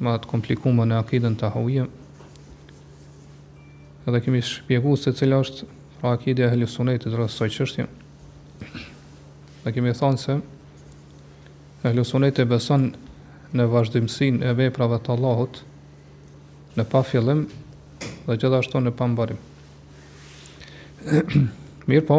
më të komplikume në akiden tahawije, edhe kemi shpjegu se cila është pra akidja e ehlu sunetit rreth kësaj qështje, dhe kemi thonë se ehlu suneti beson në vazhdimësinë e veprave të Allahut në pafillim dhe gjithashtu në pambarim. Mirëpo,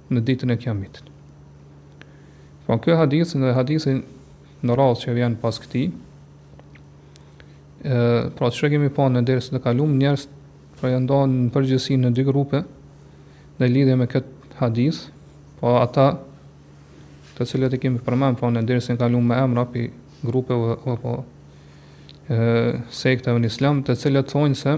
në ditën e kiametit. Po ky hadith dhe hadithin në radhë që vjen pas këtij, ë pra çka kemi pa në dersën e kaluar, njerëz pra janë ndarë në përgjithësi në dy grupe në lidhje me këtë hadith, po ata të cilët e kemi përmend po në dersën e kaluar me emra prej grupeve apo ë sekteve në islam, të cilët thonë se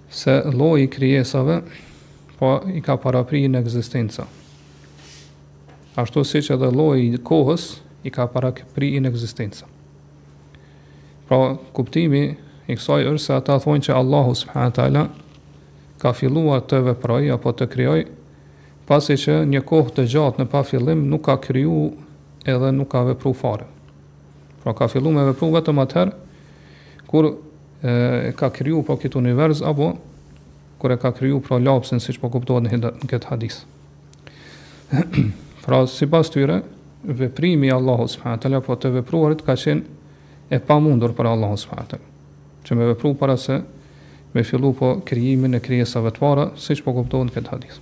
Se lloji i krijesave po i ka parapri inekzistenca. Ashtu siç edhe lloji i kohës i ka parapri inekzistenca. Pra, kuptimi i kësaj është se ata thonë që Allahu subhanahu teala ka filluar të veprojë apo të krijojë pasi që një kohë të gjatë në pafillim nuk ka kriju edhe nuk ka vepru fare. Pra ka fillu me vepru vetëm atëherë, kur e ka kriju po këtë univers apo kur e ka kriju pra lapsin siç po kuptohet në, në këtë hadith. pra sipas tyre veprimi i Allahut subhanahu teala po të vepruarit ka qenë e pamundur për Allahun subhanahu teala. Që me vepru para se me fillu po krijimin e krijesave të para, siç po kuptohet në këtë hadith.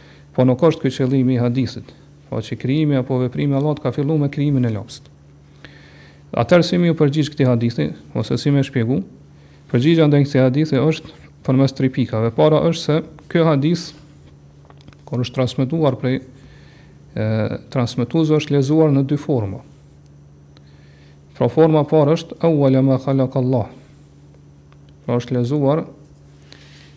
Po nuk osht ky qëllimi i hadithit, po që krijimi apo veprimi i Allahut ka fillu me krijimin e lapsit. Atëherë si me ju përgjigj këtij hadithi, ose si me shpjegu? Përgjigja ndaj këtij hadithi është përmes tri pikave. Para është se ky hadith kur është transmetuar prej transmetuesve është lexuar në dy forma. Pra forma e parë është awwala ma khalaqa Allah. Pra është lexuar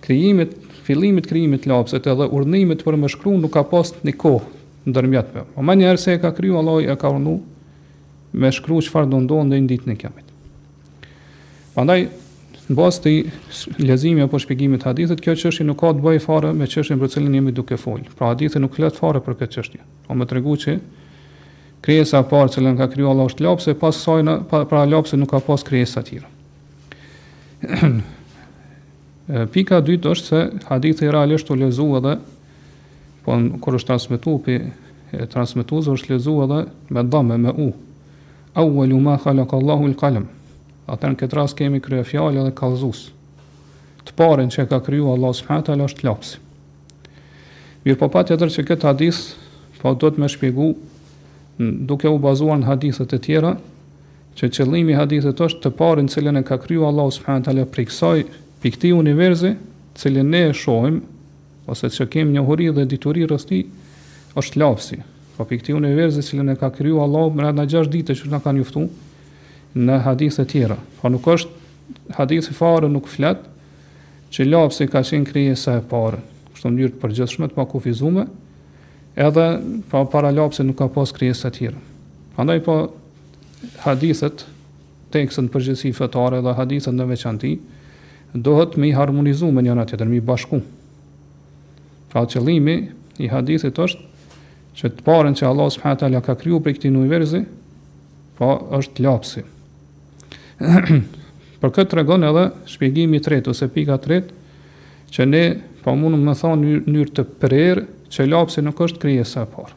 Krijimit, fillimit të krijimit të lapsit edhe urdhënimit për me shkru nuk ka pas një kohë të ndërmjetme. Po menjëherë se e ka kriju Allahu e ka urdhnu me shkru çfarë do ndodhë deri në kiamet. Prandaj në bazë të leximit apo shpjegimit të hadithit, kjo çështje nuk ka të bëjë fare me çështjen për të cilën jemi duke fol. Pra hadithi nuk flet fare për këtë çështje. Po me tregu që krijesa e parë që ka krijuar Allahu është lapsi, pas kësaj para lapsit nuk ka pas krijesa të tjera. Pika e dytë është se hadithi realisht u lexu edhe po kur është transmetuar prej transmetuesve është lexu edhe me damme me u. Awwalu ma khalaqa Allahu al-qalam. Atëherë në këtë rast kemi kryefjalë edhe kallëzues. Të parën që ka kriju Allah subhanahu taala është lapsi. Mirëpo patjetër që këtë hadith po duhet me shpjegu duke u bazuar në hadithet e tjera Që qëllimi i hadithit është të parën të cilën e ka kriju Allahu subhanahu wa taala prej kësaj prej këtij universi të cilin ne e shohim ose që kem njohuri dhe dituri rreth tij është lapsi. Po prej këtij universi të cilin e ka kriju Allahu brenda 6 ditësh që na kanë njoftuar në hadithet tjera. Po nuk është hadithi fare nuk flet që lapsi ka qenë krijesa e parë, kështu në mënyrë të përgjithshme të pakufizume. Edhe pa para lapsit nuk ka pas krijesa të tjera. Prandaj po Hadithet, tekstet në përgjithësi fetare dhe hadithet në veçanti, duhet me i harmonizu me njëra tjetrën, me i bashku. Pra qëllimi i hadithit është që të parën që Allah subhanahu ka kriju prej këtij universi, pra është lapsi. për këtë tregon edhe shpjegimi i tretë ose pika e tretë që ne pa po mundëm të themi në mënyrë të prerë që lapsi nuk është krijesa e parë.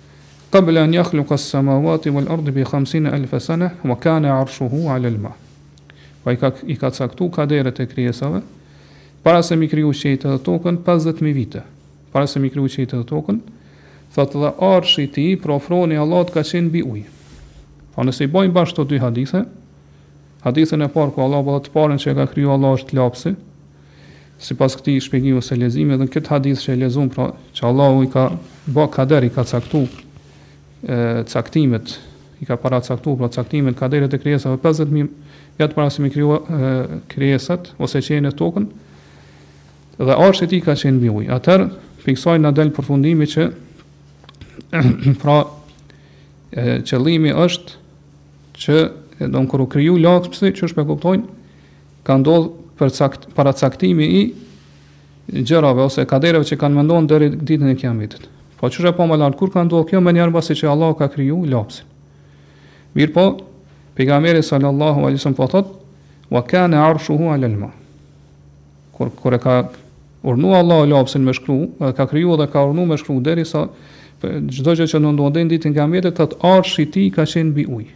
Qabla an jakhluqa as-samawati wal ardh bi khamsina alf sana wa kana arshuhu ala al-ma. Pra i ka i ka caktu kaderet e krijesave para se mi kriju qiejt edhe tokën pesëdhjetë mijë vite. Para se mi kriju qiejt edhe tokën, thotë dhe arshi i tij pra froni i Allahut ka qenë mbi ujë. Pra nëse i bëjmë bashkë këto dy hadithe, hadithin e parë ku Allahu po thotë të parën që e ka kriju Allahu është lapsi, Sipas këtij shpjegimi ose leximi edhe në këtë hadith që e lexuam pra që Allahu i ka bë kader i ka caktu e, caktimet i ka paracaktu pra caktimet kaderet e krijesave 50000 vjet para se mi kriju krijesat ose qiejt e tokën dhe arshi i tij ka qenë mbi ujë. Atëherë fiks na del përfundimi që pra e, qëllimi është që do kur u kriju lapsi që është me kuptojnë ka ndodhur përcakt, paracaktimi i gjërave ose kadereve që kanë me ndodh deri ditën e Kiametit. Po siç u pa më lart kur ka ndodhur kjo menjëherë pasi që Allahu ka kriju lapsin. Mirëpo, pejgamberi sallallahu alaihi wasallam po thotë wa kana arshuhu ala alma. Kur kur e ka urdhnu Allahu lapsin me shkru, e ka kriju dhe ka urdhnu me shkru derisa çdo gjë që ndodh deri ditën e Kiametit, thotë arshi i tij ka qenë mbi ujë.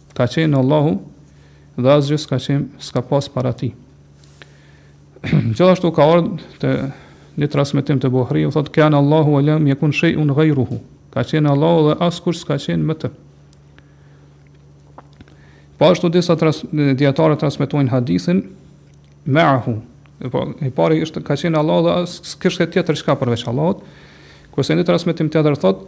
Ka qenë Allahu dhe asgjë s'ka qenë s'ka pas para tij. Gjithashtu ka ardhur te një transmetim te Buhariu thotë kan Allahu wa lam yakun shay'un ghayruhu. Ka qenë Allahu dhe askush s'ka qenë me të. Po ashtu disa tras, dijetarë transmetojnë hadithin ma'ahu. Po i pari është ka qenë Allahu dhe s'kishte tjetër çka përveç Allahut. Kurse në transmetim tjetër thotë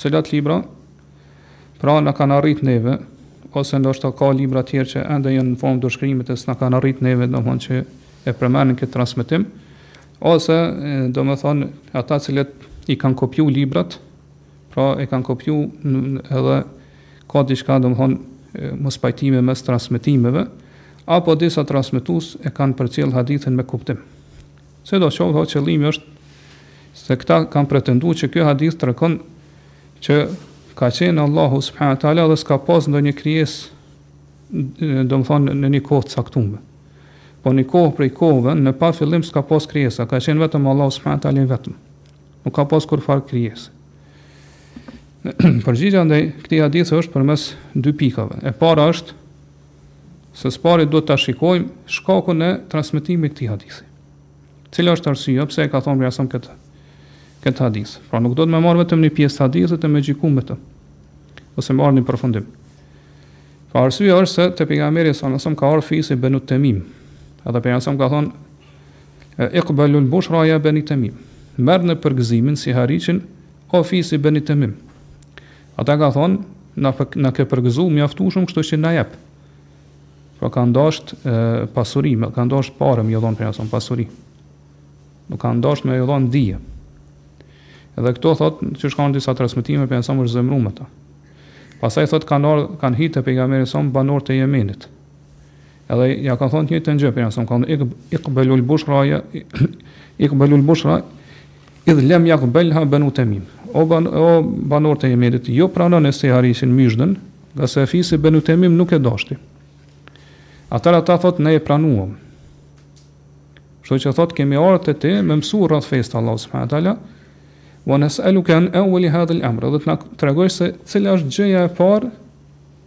Cilat libra pra na kanë arrit neve, ose ndoshta ka libra tjerë që ende janë në formë dorëshkrimit e s'na kanë arrit neve, domethënë që e përmendin këtë transmetim, ose domethënë ata të cilët i kanë kopju librat, pra e kanë kopju edhe ka diçka domethënë mos pajtime mes transmetimeve, apo disa transmetues e kanë përcjell hadithin me kuptim. Sidoqoftë, thotë qëllimi është se këta kanë pretenduar që ky hadith tregon që ka qenë Allahu subhanahu wa taala dhe s'ka pas ndonjë krijesë, domethënë në një kohë të caktuar. Po në kohë prej kohëve, në pa fillim s'ka pas krijesa, ka qenë vetëm Allahu subhanahu wa taala vetëm. Nuk ka pas kurfar krijesë. Përgjigja ndaj këtij hadithi është përmes dy pikave. E para është Së pari duhet ta shikojmë shkakun e transmetimit të këtij hadithi. Cila është arsyeja pse e ka thënë pejgamberi këtë këtë hadith? Pra nuk duhet me marr vetëm një pjesë të hadithit e me gjyku me të. Ose me marr një përfundim. Pra arsyeja është se te pejgamberi a.s. ka ardhur fisi benu temim. Edhe pejgamberi ka thënë e iqbalu al bushra ya bani tamim. Merrne përgëzimin sihariqin o fisi bani tamim. Ata kanë thonë, Na na ke përgëzu mjaftushëm kështu që na jep. Pra kanë dasht pasuri, kanë dasht pare me ju dhonë pejgamberi a.s. pasuri. Nuk kanë dasht me ju dhonë dije. Edhe këtu thot, qysh ka në disa transmetime pejgamberi a.s. është zemru me ta. Pastaj thot, kanë kan hi te pejgamberi a.s. banorët e Jemenit. Edhe ja ka thonë të njëjtën gjë pejgamberi a.s. ka thënë ik ikbalul bushra ja ikbalul bushra idh lam yaqbalha banu tamim. O ban o banorë të Jemenit, ju pranone sihariqin myzhden, ngase fisi banu tamim nuk e dashti. Atëherë ata thot ne e pranuam. Kështu që thot kemi ardhur te ti me mësu rreth fesë Allahut subhanahu wa taala. Wa nas'aluka an awwal hadha al-amr. Do të na tregosh se cila është gjëja e parë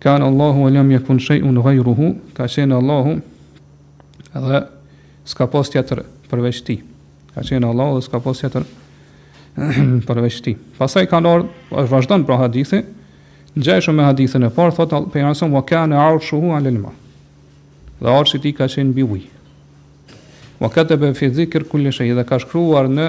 Kan Allahu wa lam yakun shay'un ghayruhu, ka qenë Allahu dhe s'ka pas tjetër përveç tij. Ka qenë Allahu dhe s'ka pas tjetër përveç tij. Pastaj kanë ardhur, është vazhdon pra hadithi, ngjashëm me hadithin e parë, thotë pejgamberi a.s. wa kana arshuhu ala al-ma. Dhe arshi i tij ka qenë mbi ujë. Wa kataba fi dhikr kulli shay, dhe ka shkruar në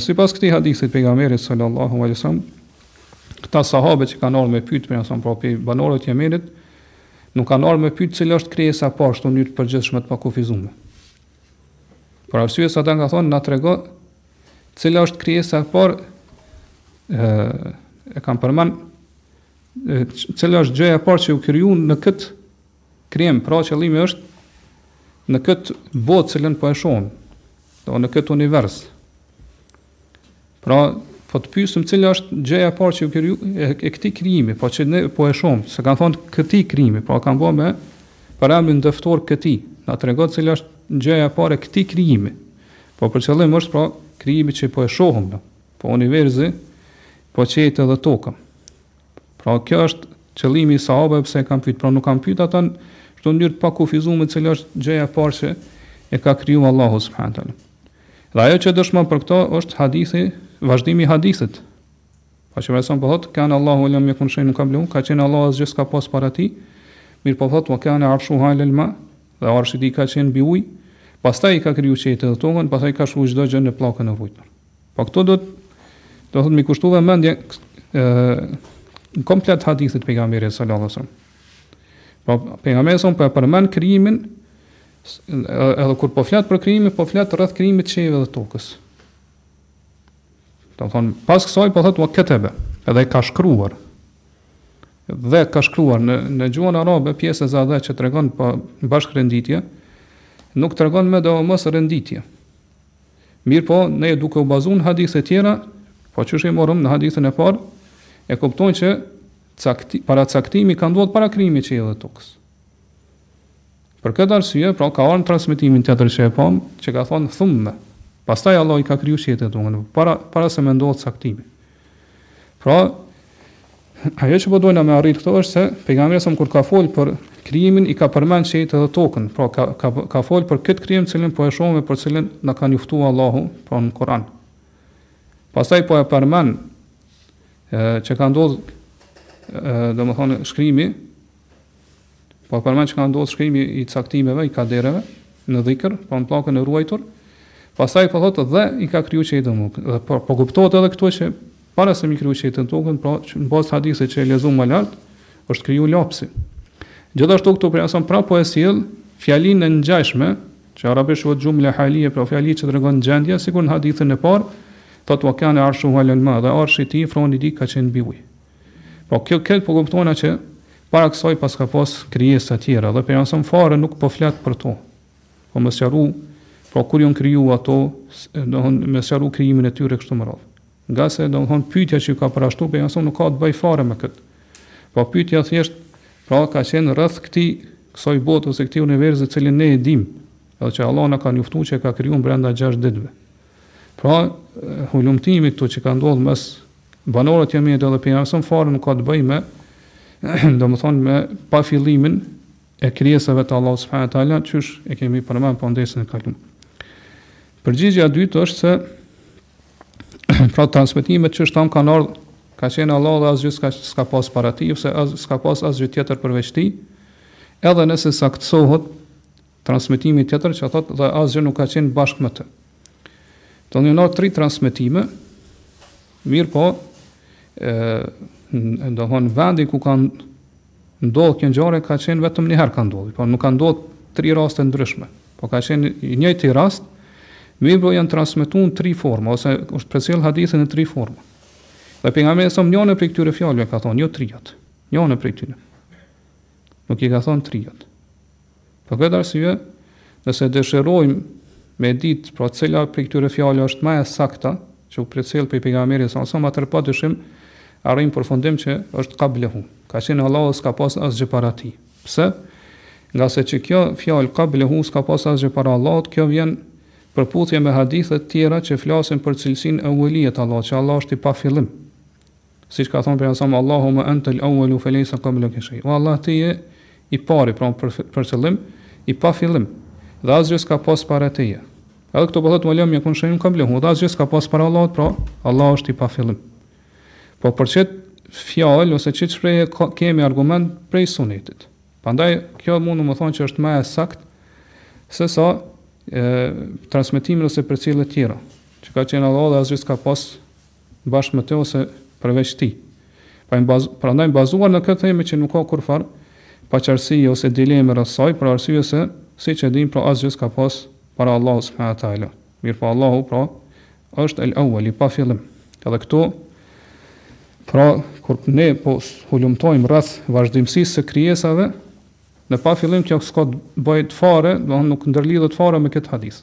Sipas këtij hadithi të Pejgamberit sallallahu alejhi wasallam, këta sahabe që kanë ardhur me pyet Pejgamberin, pra prej banorët e Jemenit, nuk kanë ardhur me pyet cila është krijesa e parë në mënyrë të përgjithshme të pakufizuar. Por arsye se ata kanë thonë na trego cila është krijesa e parë e, e kanë përmend cila është gjëja e parë që u krijua në këtë Krijim, pra qëllimi është në këtë botë që ne po e shohim, do në këtë univers. Pra, po të pyesim cila është gjëja e parë që u kriju e, e këtij krijimi, po që ne po e shohim, se kanë thonë këtij krijimi, pra kanë bërë me përemrin dëftor këtij, na trego cila është gjëja e parë e këtij krijimi. Po për qëllim është pra krijimi që po e shohim, po universi, po qiejt dhe tokën. Pra kjo është qëllimi i sahabeve pse e kanë pyet, pra nuk kanë pyet ata në këtë mënyrë të pakufizuar me cila është gjëja e parë që e ka kriju Allahu subhanahu taala. Dhe ajo që dëshmon për këtë është hadithi, vazhdimi i hadithit. Pra Pejgamberi po thot, kana Allahu wa lam yakun shayun kablahu, ka qenë Allahu asgjë s'ka pas para ti. Mirëpo thot, wa kana arshuhu alal ma, dhe arshi i tij ka qenë mbi ujë. Pastaj i ka kriju qiejt dhe tokën, pastaj ka shkuar çdo gjë në pllakën e ruajtur. Po këtu do të do thotë mi kushtu vëmendje ë komplet hadithit të pejgamberit sallallahu alajhi wasallam. Po pejgamberi son po e përmend krijimin edhe kur po flet për krijimin, po flet rreth krijimit të qiejve dhe tokës. Do thon pas kësaj po thotë wa kataba, edhe e ka shkruar. Dhe ka shkruar në në gjuhën arabe pjesëza dhe që tregon pra bashkërenditje, nuk tregon medoemos renditje. Mirëpo, ne duke u bazuar në hadithe tjera, pra qysh e morëm në hadithin e parë, e kuptojmë që cakti, paracaktimi ka ndodhur para krijimit të qiellit dhe tokës. Për këtë arsye, pra ka ardhur n'transmetimin tjetër që e pamë, që ka thënë thumme, pastaj Allah i ka kriju qiejt, domethënë para para se me ndodh caktimi. Pra, ajo që po dojna me arrit këtu është se pejgamberi sa kur ka fol për krijimin i ka përmend qiejt dhe tokën, pra ka ka ka fol për këtë krijim të cilin po e shohim për të cilin na ka njoftuar Allahu pra në Kur'an. Pastaj po e përmend që ka ndodhur domethënë shkrimi Po e përmend që ka ndodhur shkrimi i caktimeve, i kadereve në dhikr, pra në pllakën e ruajtur. Pastaj po thotë dhe i ka kriju qiejt e tokën. Dhe po, po kuptohet edhe këtu që para se mi kriju qiejt e tokën, pra që në bazë të hadithit që e lexuam më lart, është kriju lapsi. Gjithashtu këtu Pejgamberi pra po e sjell fjalinë e ngjashme, që arabisht quhet jumla halie, pra fjali që tregon gjendje, sikur në hadithin e parë, thotë wa kana arshuhu alal-ma, dhe arshi i tij, froni i tij ka qenë mbi ujë. Po kjo këtë po kuptona që para kësaj paska pas krijesa tjera dhe pejgamberin fare nuk po flet për to. Po më sqaru, po kur janë kriju ato, domthon më sqaru krijimin e tyre kështu me radhë. Ngase domthon pyetja që ka për ashtu pejgamberin nuk ka të bëj fare me kët. Po pyetja thjesht pra ka qenë rreth këtij kësaj bote ose këtij universi të cilin ne e dimë, edhe që Allah na ka njoftuar që ka krijuar brenda 6 ditëve. Pra, hulumtimi këtu që ka ndodhur mes banorëve të Jemenit dhe pejgamberit fare nuk ka të bëjë me domethënë me pa fillimin e krijesave të Allahut subhanahu wa taala, çysh e kemi përmend po ndejën e kaluar. Përgjigjja e dytë është se pra transmetimet që ç'thamë kanë ardhur ka qenë Allah dhe asgjë s'ka s'ka pas para tij ose as s'ka pas asgjë tjetër përveç tij. Edhe nëse saktësohet Transmetimi tjetër që thotë dhe asgjë nuk ka qenë bashkë me të. Domethënë tri transmetime, mirëpo, e, domethon vendi ku ka ndodhë kjo ngjarje, ka qenë vetëm njëherë ka ndodhë, po nuk ka ndodhë tri raste t'ndryshme, po ka qenë i njëjti rast, mirëpo janë transmitu në tri forma, ose është përcjell hadithi në tri forma. Dhe pejgamberi salallahu njënën prej këtyre fjalëve, ka thonë, jo triat, njënën prej këtyre. Nuk i ka thonë triat. Për këtë arsye, nëse dëshirojmë me ditë pra cila prej këtyre fjalëve është më e saktë që u përcjell prej Pejgamberit sallallahu alaihi wasallam, atëherë padyshim arrijmë përfundim që është qablehu, ka qenë Allahu s'ka pas asgjë para tij. Pse? Ngase që kjo fjalë qablehu s'ka pas asgjë para Allahut, kjo vjen n'përputhje me hadithe të tjera që flasin për cilësinë e uelijetit t'Allahut, që Allah është i pafillim. Siç ka thënë pejgamberi sa Allahumma anta al-awwalu fa laysa qablaka shay. O Allah ti je i pari, pra për, për qëllim i pafillim. Dhe asgjë s'ka pas para teje. Edhe këtu po thotë wa lam yakun shayun qablahu, dhe asgjë s'ka pas para Allahut, pra Allah është i pafillim. Po për qet fjalë ose qet shprehje kemi argument prej sunetit. Prandaj kjo mund me thonë që është më e saktë sesa transmetimet ose përcjelljet tjera që ka qenë Allah dhe asgjë s'ka pas bashkë me të ose përveç tij. Prandaj bazuar në këtë themi që nuk ka kurrfarë paqartësie ose dileme rreth kësaj për arsye se siç e dimë pra asgjë s'ka pas para Allahut subhanahu wa ta'ala. Mirëpo Allahu pra është El Awwal, i pafillim. Edhe këtu pra kur ne po hulumtojmë rreth vazhdimësisë së krijesave, në pafillim kjo s'ka të bëjë fare, domethënë nuk ndërlidhet fare me këtë hadith.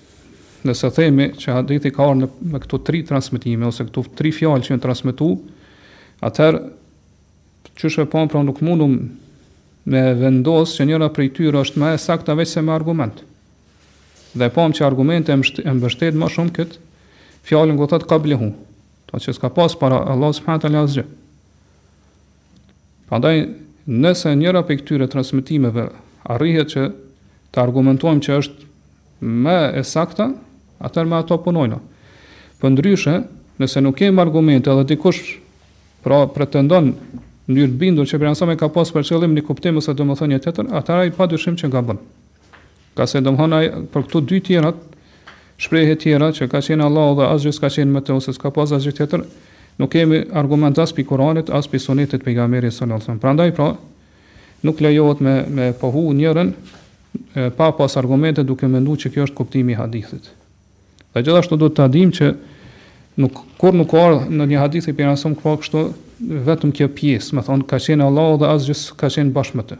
Nëse themi që hadithi ka ardhur me këto tri transmetime ose këto tri fjalë që janë transmetuar, atëherë qysh e pam pra nuk mundum me vendos që njëra prej tyre është më e saktë veç se me argument. Dhe e pam që argumente e mbështet më shumë kët fjalën ku thotë qablehu, do të thotë s'ka pas para Allah subhanahu wa taala asgjë. Prandaj, nëse njëra prej këtyre transmetimeve arrihet që të argumentojmë që është më e sakta, atëherë me ato punojna. Përndryshe, nëse nuk kemë argumente edhe dikush pra pretendon në mënyrë bindur që për nësëm e ka pas për qëllim një kuptim ose domethënie tjetër, atëherë ai pa dyshim që gabon. Kurse domthon ai për këto dy tjerat, shprehje tjera që ka qenë Allahu dhe asgjë s'ka qenë me të ose s'ka pas asgjë tjetër, nuk kemi argument as pi Kur'anit, as pi Sunetit të pejgamberit sallallahu alajhi wasallam. Prandaj pra, nuk lejohet me me pohu njërën pa pas argumente duke menduar që kjo është kuptimi i hadithit. Dhe gjithashtu duhet ta dimë që nuk kur nuk ka ardhur në një hadith i pejgamberit ka kështu vetëm kjo pjesë, domethon ka qenë Allahu dhe asgjë s'ka qenë bashkë me të.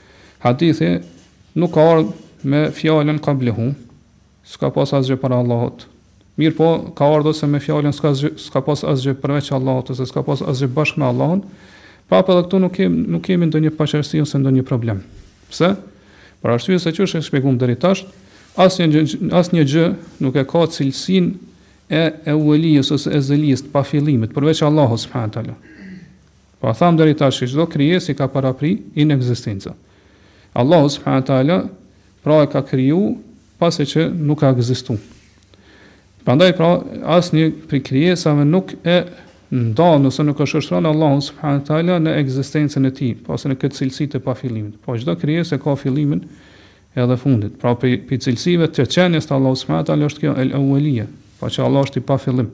Hadithi nuk ka ardhur me fjalën kablehu, s'ka pas asgjë para Allahut, mirëpo ka ardhur ose me fjalën s'ka asgjë, s'ka pas asgjë përveç Allahut ose s'ka pas asgjë bashkë me Allahun, prapë edhe këtu nuk kemi nuk kemi ndonjë paqartësi ose ndonjë problem. Pse? Për arsye se qysh e shpjeguam deri tash, asnjë asnjë gjë nuk e ka cilësinë e ewelijës ose ezelisë të pafillimit përveç Allahut subhanahu teala. Pra thamë deri tash që çdo krijesë i ka parapri inekzistenca. Allahu subhanahu wa taala pra e ka kriju pasi që nuk ka ekzistu. Prandaj pra asnjë prej krijesave nuk e ndan ose nuk e shoqëron Allahun subhanahu wa taala në ekzistencën e tij, pra as në këtë cilësi të pafillimit. Po çdo krijesë ka fillimin edhe fundin. Pra për, prej cilësive të qenjes të Allahu subhanahu wa taala është kjo el-awwaliya, pra që Allah është i pafillim.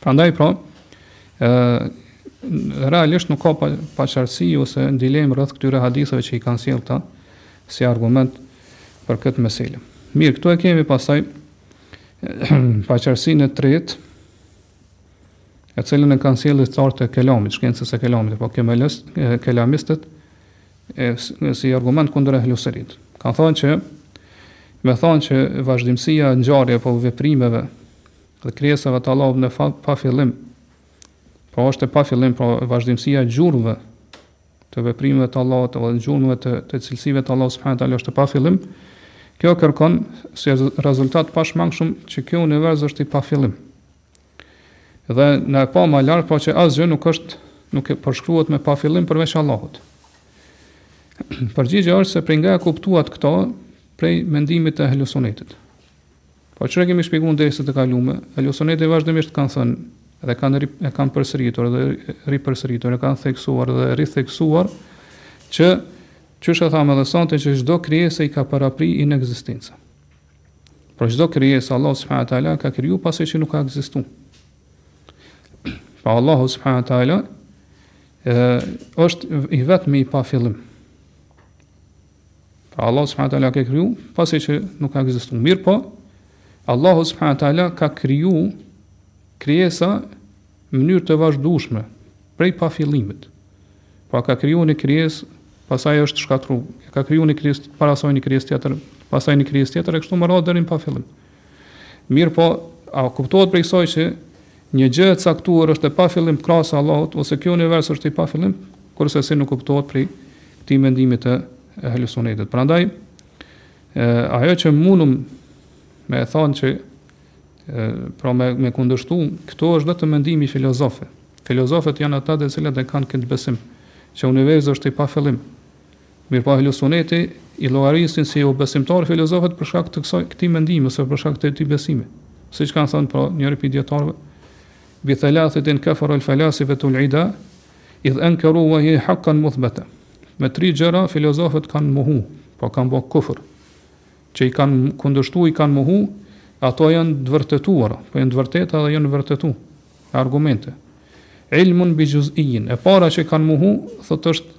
Prandaj pra, ë realisht nuk ka pa, paqartësi ose dilemë rreth këtyre haditheve që i kanë sjellë këta si argument për këtë meselë. Mirë, këtu e kemi pastaj paqartësinë e tretë, të cilën e kanë sjellë ithtarët e kelamit, shkencës së kelamit, apo kemalist, kelamistët e, e si argument kundër ehlul etherit. Kan thënë që me thënë që vazhdimësia e ngjarjeve apo veprimeve dhe krijesave të Allahut në pa fillim. Pra është e pa fillim, pra vazhdimësia e gjurmëve të veprimeve të Allahut dhe gjurmëve të të cilësive të Allahut subhanahu teala është e pa fillim. Kjo kërkon si rezultat pa shmangshëm që ky univers është i pa fillim. Dhe ne e pamë më lart, pra që asgjë nuk është nuk përshkruhet me pa fillim përveç Allahut. Përgjigja është se prej nga e kuptuat këtë prej mendimit të ehlusunetit. Po qysh e kemi shpjegu në derset e kalume, Ehlusuneti vazhdimisht kanë thënë dhe kanë ri, e kanë përsëritur dhe ripërsëritur, e kanë theksuar dhe ritheksuar që qysh e thamë edhe sonte që çdo krijesë i ka parapri inekzistenca. Pra çdo krijesë Allah subhanahu taala ka kriju pasi që nuk ka ekzistuar. Pra Allahu subhanahu taala është i vetmi i pa fillim. Pra Allahu subhanahu taala ka kriju pasi që nuk ka ekzistu. Mirëpo, Allahu subhanahu taala ka kriju krijesa në mënyrë të vazhdueshme prej pa fillimit. Pra ka kriju një krijesë, pastaj është shkatru. Ka kriju një krijesë, para asaj një krijesë tjetër, pastaj një krijesë tjetër e kështu me radhë deri në pa fillim. Mirëpo, a kuptohet prej kësaj që një gjë e caktuar është e pafillim krahas Allahut ose ky univers është i pafillim? Kurrsesi nuk kuptohet prej këtij mendimi të Ehli Sunnetit. Prandaj, ajo që mundum me e thonë që pra me me kundërshtu këtë, është vetëm mendim i filozofëve. Filozofët janë ata të cilët e kanë këtë besim që universi është i pafillim. Mirëpo Ehlusunneti i llogarisin si jobesimtarë filozofët për shkak të kësaj këtij mendimi ose për shkak të këtij besimi. Siç kanë thënë pra njëri prej dijetarëve, Bi thalathatin kafara al falasifatu al ida idh ankaru wa hiya haqqun muthbata. Me tri gjëra filozofët kanë mohu, pra po kanë bo kufër, që i kanë kundërshtuar, i kanë mohu, ato janë të vërtetuara, po janë të vërteta dhe janë vërtetu me argumente. Ilmun bi juz'iyyin. E para që kanë mohu, thotë është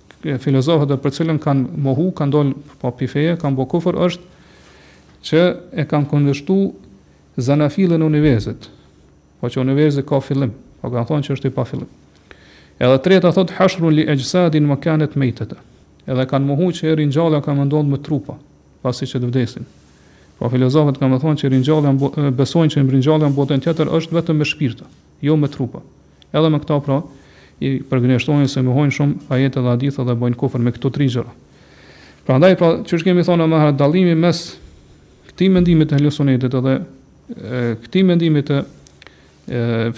filozofët dhe për cilën kanë mohu, kanë dol prej feje, kanë bo kufër, është që e kanë kundërshtu zanafillën e universit, po që universi ka fillim, po kanë thonë që është i pa fillim. Edhe e treta thot hashrun li exhsadin ue kanet mejjiteh. Edhe kanë mohu që ringjallja ka me ndodh me trupa, pasi që të vdesin. Po filozofët kanë më thonë që rinjala, besojnë që ringjallja në botën tjetër është vetëm me shpirtra, jo me trupa. Edhe me këta pra i përgënjeshtrojnë se mohojnë shumë ajete dhe hadithe dhe bëjnë kufër me këto tri gjëra. Prandaj pra qysh kemi thënë më herët dallimi mes këtij mendimit të Ehlusunetit edhe këtij mendimit të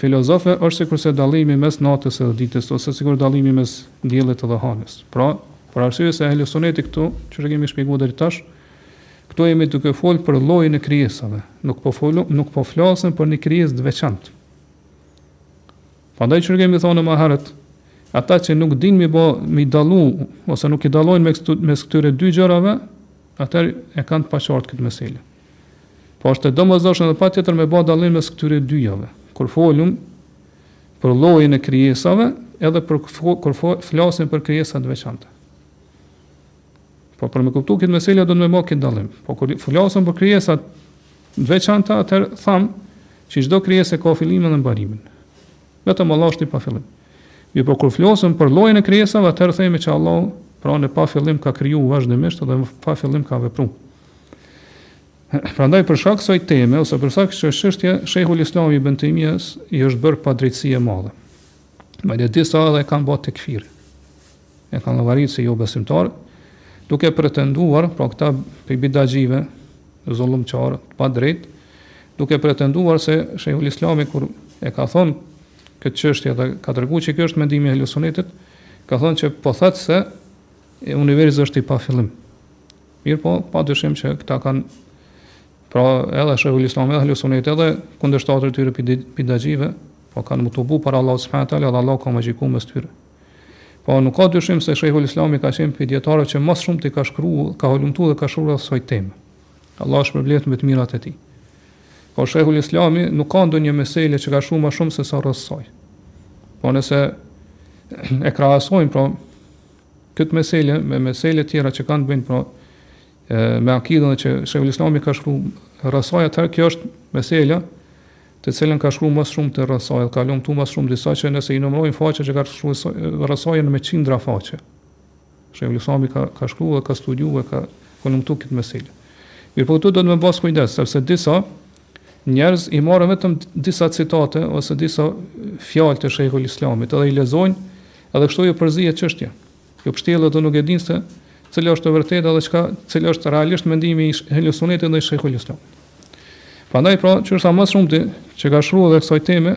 filozofëve është sikurse dallimi mes natës dhe ditës ose sikur dallimi mes diellit dhe hënës. Pra, për arsye se ehli suneti këtu, që e kemi shpjeguar deri tash, këtu jemi duke fol për llojin e krijesave. Nuk po folëm, nuk po flasim për një krijesë të veçantë. Prandaj qysh kemi thonë më herët, ata që nuk dinë mi bë, mi dallu ose nuk i dallojnë mes, mes këtyre dy gjërave, ata e kanë të paqartë këtë meselë. Po është e domosdoshme dhe patjetër me bë dallim mes këtyre dyjave. Kur folum për llojin e krijesave, edhe për kur flasim për krijesa të veçanta. Po për me kuptu këtë mesele duhet me bo këtë dallim. Po kur flasëm për krijesa të veçanta, atër thamë që çdo krijesë e ka fillimin dhe mbarimin. Vetëm Allah është i pafillim. Mirëpo kur flasëm për llojin e krijesave, atër themi që Allah pra në pafillim ka kriju vazhdimisht dhe në pafillim ka vepru. Prandaj për shkak kësaj teme ose për shkak kësaj çështje, Shejhul Islam Ibn Tejmijes i është bërë padrejtësi e madhe. Madje disa edhe i kanë bërë tekfir. e kanë llogaritë si jobesimtarë, duke pretenduar, pra këta prej bidatçive, zullumqarë, të padrejtë, duke pretenduar se Shejhul Islami kur e ka thonë këtë çështje dhe ka treguar që ky është mendimi i Ehlusunetit, ka thonë që po thotë se e universi është i pafillim. Mirëpo, pa dyshim që këta kanë pra edhe Shejhul Islami dhe Ehlusuneti edhe kundërshtarët e tyre prej bidatçive, po kanë me u tubu para Allahut subhanahu wa taala dhe Allahu ka me gjyku mes tyre. Po nuk ka dyshim se Shejhul Islami ka qenë prej dijetarëve që më së shumti ka shkruar, ka hulumtuar dhe ka shkruar rreth kësaj teme. Allahu e shpërbleftë me të mirat e tij. Po Shejhul Islami nuk ka ndonjë meselë që ka shkruar më shumë se sa rreth saj. Po nëse e krahasojmë pra këtë meselë me meselë tjera që kanë të bëjnë pra me akiden dhe që Shejhul Islami ka shkru rreth saj, atëherë kjo është mesela të cilën ka shkru më së shumti rreth saj dhe ka hulumtu më së shumti, saqë nëse i numrojmë faqet që ka shkru rreth saj, janë me qindra faqe. Shejhul Islami ka, ka shkru dhe ka studiu dhe ka, ka hulumtu këtë mesele, mirëpo këtu duhet me pasë kujdes sepse disa njerëz i marrin vetëm disa citate ose disa fjalë të Shejhul Islamit edhe i lexojnë edhe kështu ju përzihet çështja Kjo pështjellë do nuk e dinë se cila është e vërteta dhe çka, cili është realisht mendimi i Ehli Sunnetit dhe i Shejhul Islam. Prandaj pra, që është më së shumti që ka shkruar rreth kësaj teme,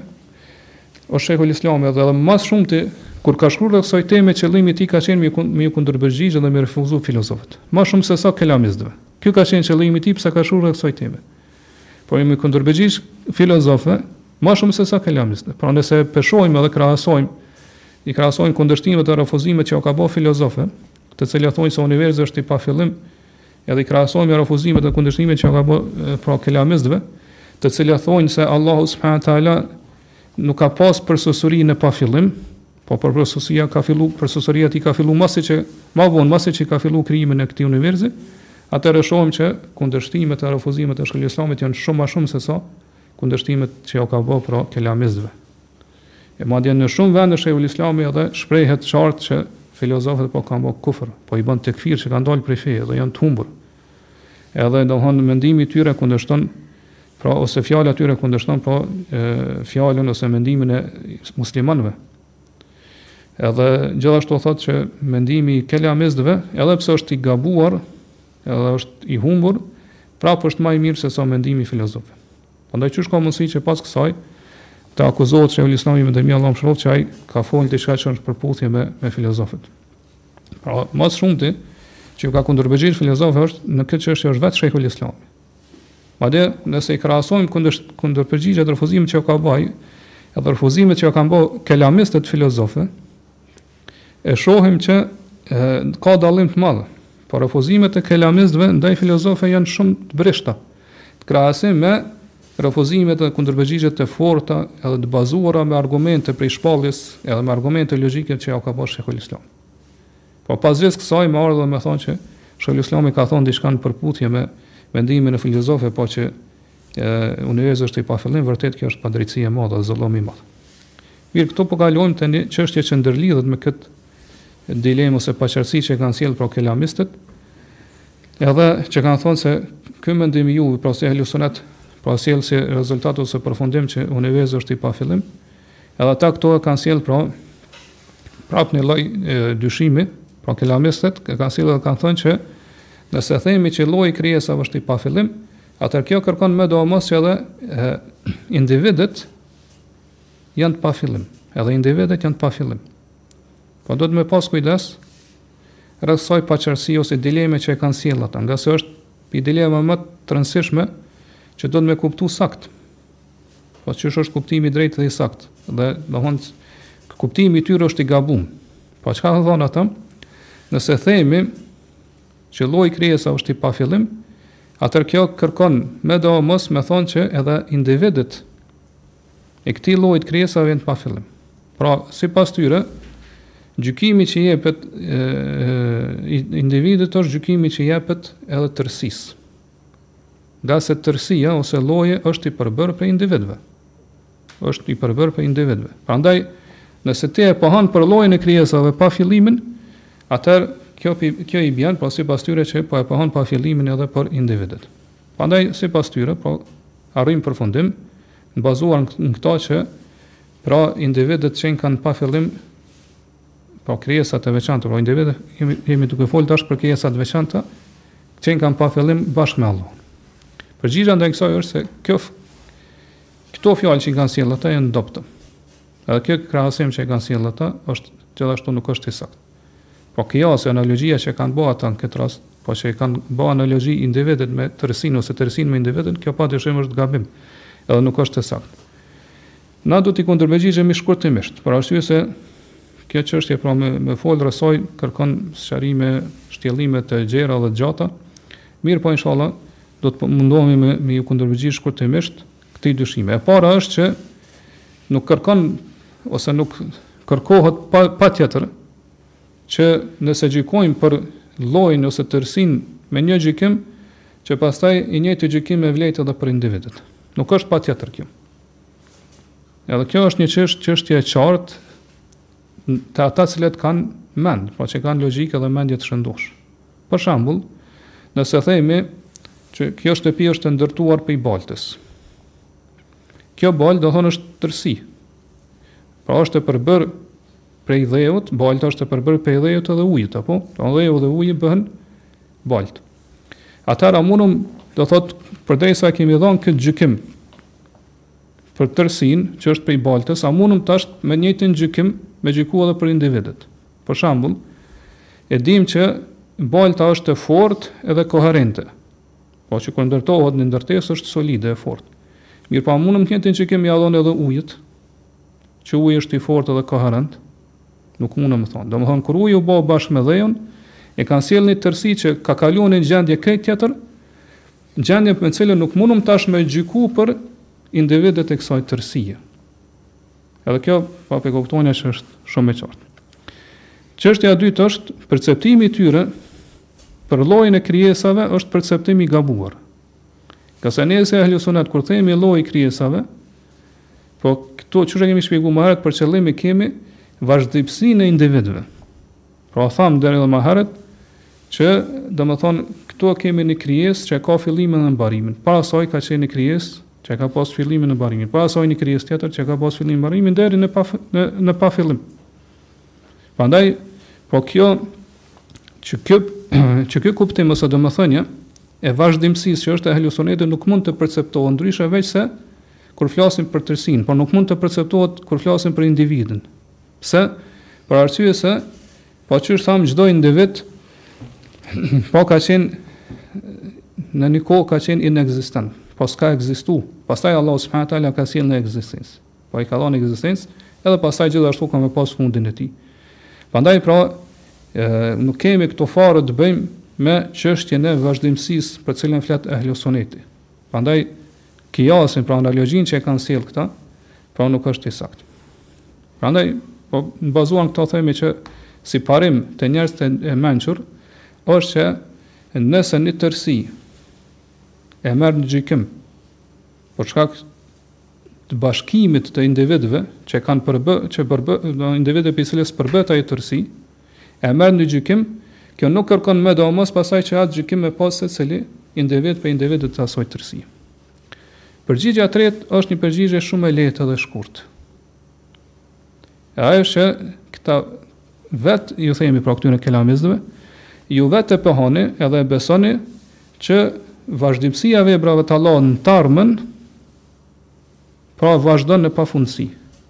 është Shejhul Islami edhe më së shumti kur ka shkruar rreth kësaj teme qëllimi i tij ka qenë me ju kundërpërgjigj dhe me refuzu filozofët. Më shumë se sa kelamistëve. Ky ka qenë qëllimi i tij pse ka shkruar rreth kësaj teme. Po me iu kundërpërgjigj filozofëve, më shumë se sa kelamistëve. Pra nëse peshojmë dhe krahasojmë I krahasojmë kundërshtimet dhe refuzimet që u ka bo filozofëve, të cilët thojnë se universi është i pafillim, edhe i krahasojmë me refuzimet dhe kundërshtimet që u ka bo pra kelamistëve, të cilët thojnë se Allahu subhanahu teala nuk ka pas përsosuri në pafillim, po përsosuria ka fillu, përsosuria e tij ka fillu masi që, ma vonë, masi që ka fillu krijimin e këtij universi, atër e shohim që kundërshtimet e refuzimet e Shejhul Islamit janë shumë ma shumë se sa kundërshtimet që ja ka bo pra kelamistëve. E madje në shumë vende Shejhul Islami edhe shprehet qartë që filozofët po kanë bërë kufër, po i bën tekfir që kanë dalë prej feje dhe janë të humbur. Edhe domthon mendimi i tyre kundërshton pra ose fjala e tyre kundërshton po fjalën ose mendimin e muslimanëve. Edhe gjithashtu thotë që mendimi i kelamistëve, edhe pse është i gabuar, edhe është i humbur, prapë është më i mirë se sa mendimi i filozofëve. Prandaj qysh ka mundësi që pas kësaj të akuzohet Shejhul Islam Ibn Taymija Allahu mëshiroftë që ai ka folë diçka që është në përputhje me me filozofët. Pra, më së shumti që ju ka kundërpërgjigj filozofëve është në këtë çështje është vetë Shejhul Islam. Madje nëse i krahasojmë kundër kundërpërgjigjet refuzimet që ka bë, edhe refuzimet që kanë bë kelamistët filozofëve, E shohim që ka dallim të madh. Po refuzimet e kelamistëve ndaj filozofëve janë shumë të brishta, në krahasim me refuzimet dhe kundërpërgjigjet e forta edhe të bazuara me argumente prej shpalljes edhe me argumente logjike që ia ka bërë Shejhul Islam. Po pas gjithë kësaj me ardh dhe me thonë që Shejhul Islami ka thonë diçka në përputhje me mendimin e filozofëve, po që Universi është i pafillim, vërtet kjo është padrejtësi e madhe dhe zullum i madh. Mirë, këtu po kalojmë te një çështje që ndërlidhet me këtë dilemë ose paqartësi që kanë sjellë pra kelamistët, edhe që kanë thonë se ky mendim i juve, pra se ehli sunetit, pra sjell si rezultat ose përfundim që universi është i pafillim, edhe ata këtu e kanë sjell pra prap një lloj dyshimi, pra kelamistët e kanë sjell dhe kanë thënë që nëse themi që lloji i krijesave është i pafillim, Atëherë kjo kërkon medoemos që edhe e, individët janë të pafillim. Edhe individët janë të pafillim. Po duhet me pas kujdes rreth kësaj paqartësie ose dileme që e kanë sjellë ata, ngase është një dilemë e rëndësishme që duhet me kuptu sakt. Po qysh është kuptimi i drejtë dhe i sakt. Dhe domethënë kuptimi i tyre është i gabuar. Po çka do thonë ata? Nëse themi Që lloji i krijesave është i pafillim, atëherë kjo kërkon medoemos me thonë që edhe individët e këtij lloji të krijesave janë të pafillim. Pra, sipas tyre, gjykimi që jepet individit është gjykimi që jepet edhe tërësisë. Ngase tërësia ose lloji është i përbërë prej individëve. Është i përbërë prej individëve. Prandaj, nëse ti e pohon për llojin e krijesave pafillimin, atëherë kjo kjo i bjen, pra sipas tyre që po e pohon pafillimin edhe për individët. Prandaj, sipas tyre, po arrijmë në përfundim bazuar në këta që pra individët qenkan pa fillim pra krijesa të veçanta, pra individët jemi, jemi duke folë tash për krijesa të veçanta qenkan pa fillim bashkë me Allah. Përgjigja ndaj kësaj është se kjo Këto fjalë që i kanë sjellë ata janë të dobëta. Edhe ky krahasim që e kanë sjellë ata është gjithashtu nuk është i saktë. Po kjo ose analogjia që kanë bërë ata në këtë rast, po që i kanë bërë analogji individit me tërësinë ose tërësinë me individin, kjo padyshim është gabim. Edhe nuk është e saktë. Na do t'i kundërpërgjigjemi shkurtimisht, për arsye se kjo çështje pra me me fol rreth saj kërkon sqarime, shtjellime të gjera dhe të gjata. Mirëpo inshallah, Do të mundohemi me, me ju kundërpërgjigj shkurtimisht këtij dyshimi. E para është që nuk kërkon ose nuk kërkohet pa, patjetër që nëse gjykojmë për llojin ose tërësinë me një gjykim, që pastaj i njëjti gjykim me vlejtë edhe për individët. Nuk është patjetër kjo. Edhe kjo është një çështje, çështje e qartë te ata të cilët kanë mend, pra që kanë logikë edhe mendje të shëndoshë. Për shembull, nëse themi që kjo shtëpi është e ndërtuar prej baltës. Kjo baltë domethënë është tërësi. Pra është e përbërë prej dheut, balta është e përbërë prej dheut edhe ujit, apo? Pra dheu dhe uji bëhen baltë. Atëherë a mundemi domethënë përderisa kemi dhënë këtë gjykim për tërësinë që është prej baltës, a mundemi tash me të njëjtin gjykim me gjyku edhe për individët? Për shembull, e dimë që balta është e fortë edhe koherente. Po që kur ndërtohet në ndërtesë është solide e fortë. Mirë pa po, mundëm të njëjtën që kemi me thon edhe ujit, që uji është i fortë edhe koherent, nuk mundëm ta thomi. Domethënë, kur uji u bo bashkë me dheun, e kanë sjellë një tërsi që ka kaluar në gjendje krejt tjetër, gjendje për të cilën nuk mundum tash me gjyku për individet e kësaj tërësie. Edhe kjo pra po e kuptoni që është shumë e qartë. Çështja e dytë është perceptimi i tyre për llojin e krijesave është perceptim i gabuar. Ngase ne si ehli sunet kur themi lloji i krijesave, po këtë çështje e kemi shpjeguar më herët për qëllim e kemi vazhdimësinë e individëve. Pra thamë deri edhe më herët që domethënë këtu kemi një krijesë që ka fillimin dhe mbarimin. Para saj ka qenë një krijesë që ka pas fillimin e mbarimin, para saj një krijesë tjetër që ka pas fillimin e mbarimin deri në pa në, në pa fillim. Prandaj, po kjo që kjo që ky kuptim ose domethënia e vazhdimësisë që është e ehli sunetit nuk mund të perceptohet ndryshe veçse kur flasim për tërësinë, por nuk mund të perceptohet kur flasim për individin. Pse? Për arsye se Po qysh thamë çdo individ po ka qenë në një kohë ka qenë inekzistent, po s'ka ekzistuar. Pastaj Allahu subhanahu wa taala e ka sjell në ekzistencë. Po i ka dhënë ekzistencë, edhe pastaj gjithashtu ka me pas fundin e tij. Prandaj pra e, nuk kemi këtu fare të bëjmë me çështjen e vazhdimësisë për cilën flet ehli sunneti. Prandaj kijasin, pra analogjinë që e kanë sjellë këta, pra nuk është i saktë. Prandaj bazuar në këto themi që si parim te njerëzit e mençur është që nëse një tërësi e merr një gjykim për shkak të bashkimit të individëve që kanë përbë, që përbë, do individë prej cilës përbëhet ajo tërësi, E merr një gjykim, kjo nuk kërkon medoemos pastaj që atë gjykim me pas secili individ prej individëve të asaj tërësi. Përgjigja e tretë është një përgjigje shumë e lehtë dhe e shkurt. E ajo që këta vet ju themi pra këtyre kelamistëve, ju vet e pohoni edhe e besoni që vazhdimësia e veprave të Allahut në t'ardhmen pra vazhdon në pafundësi.